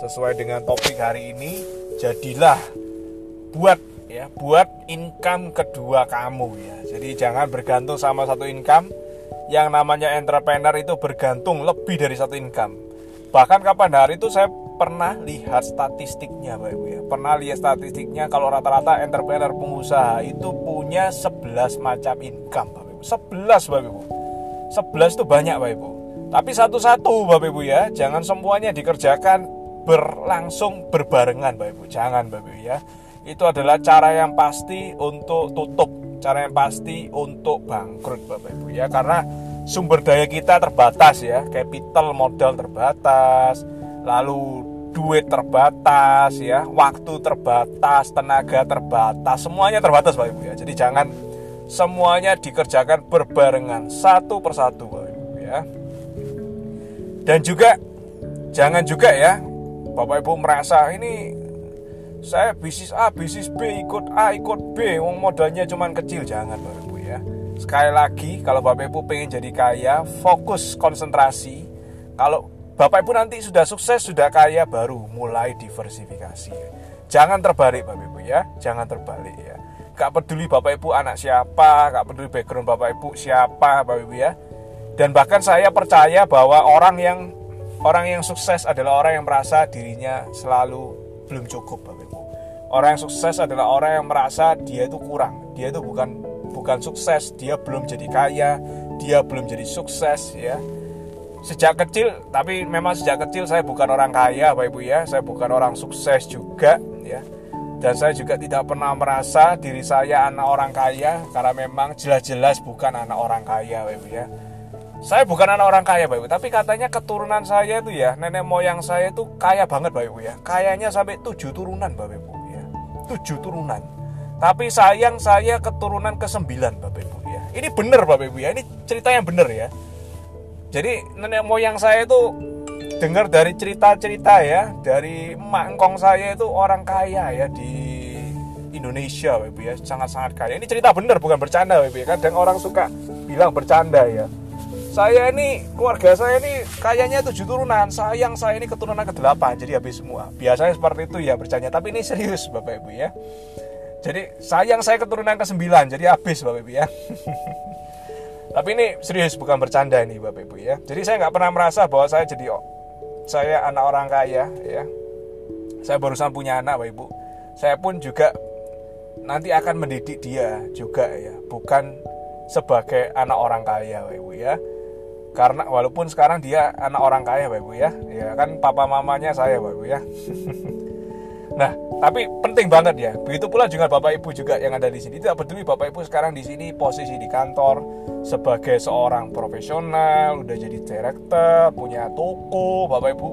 sesuai dengan topik hari ini jadilah buat ya buat income kedua kamu ya. Jadi jangan bergantung sama satu income. Yang namanya entrepreneur itu bergantung lebih dari satu income. Bahkan kapan hari itu saya pernah lihat statistiknya Bapak Ibu ya. Pernah lihat statistiknya kalau rata-rata entrepreneur pengusaha itu punya 11 macam income Bapak Ibu. 11 Bapak Ibu. 11 itu banyak Bapak Ibu. Tapi satu-satu Bapak Ibu ya. Jangan semuanya dikerjakan berlangsung berbarengan Bapak Ibu. Jangan Bapak Ibu ya. Itu adalah cara yang pasti untuk tutup, cara yang pasti untuk bangkrut Bapak Ibu ya. Karena sumber daya kita terbatas ya, capital modal terbatas, lalu duit terbatas ya, waktu terbatas, tenaga terbatas, semuanya terbatas Bapak Ibu ya. Jadi jangan semuanya dikerjakan berbarengan satu persatu Bapak Ibu ya. Dan juga jangan juga ya Bapak Ibu merasa ini saya bisnis A, bisnis B, ikut A, ikut B, wong modalnya cuma kecil, jangan Bapak Ibu ya. Sekali lagi, kalau Bapak Ibu pengen jadi kaya, fokus konsentrasi. Kalau Bapak Ibu nanti sudah sukses, sudah kaya, baru mulai diversifikasi. Jangan terbalik Bapak Ibu ya, jangan terbalik ya. Gak peduli Bapak Ibu anak siapa, gak peduli background Bapak Ibu siapa Bapak Ibu ya. Dan bahkan saya percaya bahwa orang yang orang yang sukses adalah orang yang merasa dirinya selalu belum cukup Bapak Ibu. Orang yang sukses adalah orang yang merasa dia itu kurang. Dia itu bukan bukan sukses, dia belum jadi kaya, dia belum jadi sukses ya. Sejak kecil, tapi memang sejak kecil saya bukan orang kaya Bapak Ibu ya. Saya bukan orang sukses juga ya. Dan saya juga tidak pernah merasa diri saya anak orang kaya karena memang jelas-jelas bukan anak orang kaya Bapak Ibu ya saya bukan anak orang kaya Bapak tapi katanya keturunan saya itu ya, nenek moyang saya itu kaya banget Bapak Ibu ya. Kayaknya sampai tujuh turunan Bapak Ibu ya. Tujuh turunan. Tapi sayang saya keturunan ke sembilan Bapak Ibu ya. Ini bener Bapak Ibu ya, ini cerita yang bener ya. Jadi nenek moyang saya itu dengar dari cerita-cerita ya, dari emak engkong saya itu orang kaya ya di Indonesia Bapak Ibu ya, sangat-sangat kaya. Ini cerita bener bukan bercanda Bapak Ibu ya. Kadang orang suka bilang bercanda ya saya ini keluarga saya ini kayaknya tujuh turunan. Sayang saya ini keturunan ke delapan jadi habis semua. Biasanya seperti itu ya bercanda. Tapi ini serius bapak ibu ya. Jadi sayang saya keturunan ke sembilan jadi habis bapak ibu ya. Tapi ini serius bukan bercanda nih bapak ibu ya. Jadi saya nggak pernah merasa bahwa saya jadi saya anak orang kaya ya. Saya barusan punya anak bapak ibu. Saya pun juga nanti akan mendidik dia juga ya. Bukan sebagai anak orang kaya bapak ibu ya karena walaupun sekarang dia anak orang kaya Bapak Ibu ya. Ya kan papa mamanya saya Bapak Ibu ya. Nah tapi penting banget ya. Begitu pula juga Bapak Ibu juga yang ada di sini. Tidak peduli Bapak Ibu sekarang di sini posisi di kantor sebagai seorang profesional udah jadi direktur punya toko Bapak Ibu.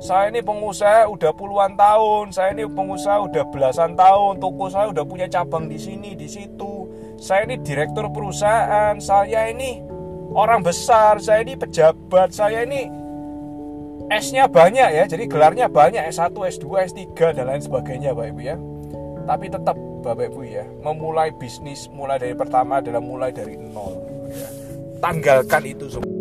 Saya ini pengusaha udah puluhan tahun. Saya ini pengusaha udah belasan tahun. Toko saya udah punya cabang di sini di situ. Saya ini direktur perusahaan. Saya ini orang besar, saya ini pejabat, saya ini S-nya banyak ya, jadi gelarnya banyak S1, S2, S3 dan lain sebagainya Bapak Ibu ya. Tapi tetap Bapak Ibu ya, memulai bisnis mulai dari pertama adalah mulai dari nol ya. Tanggalkan itu semua.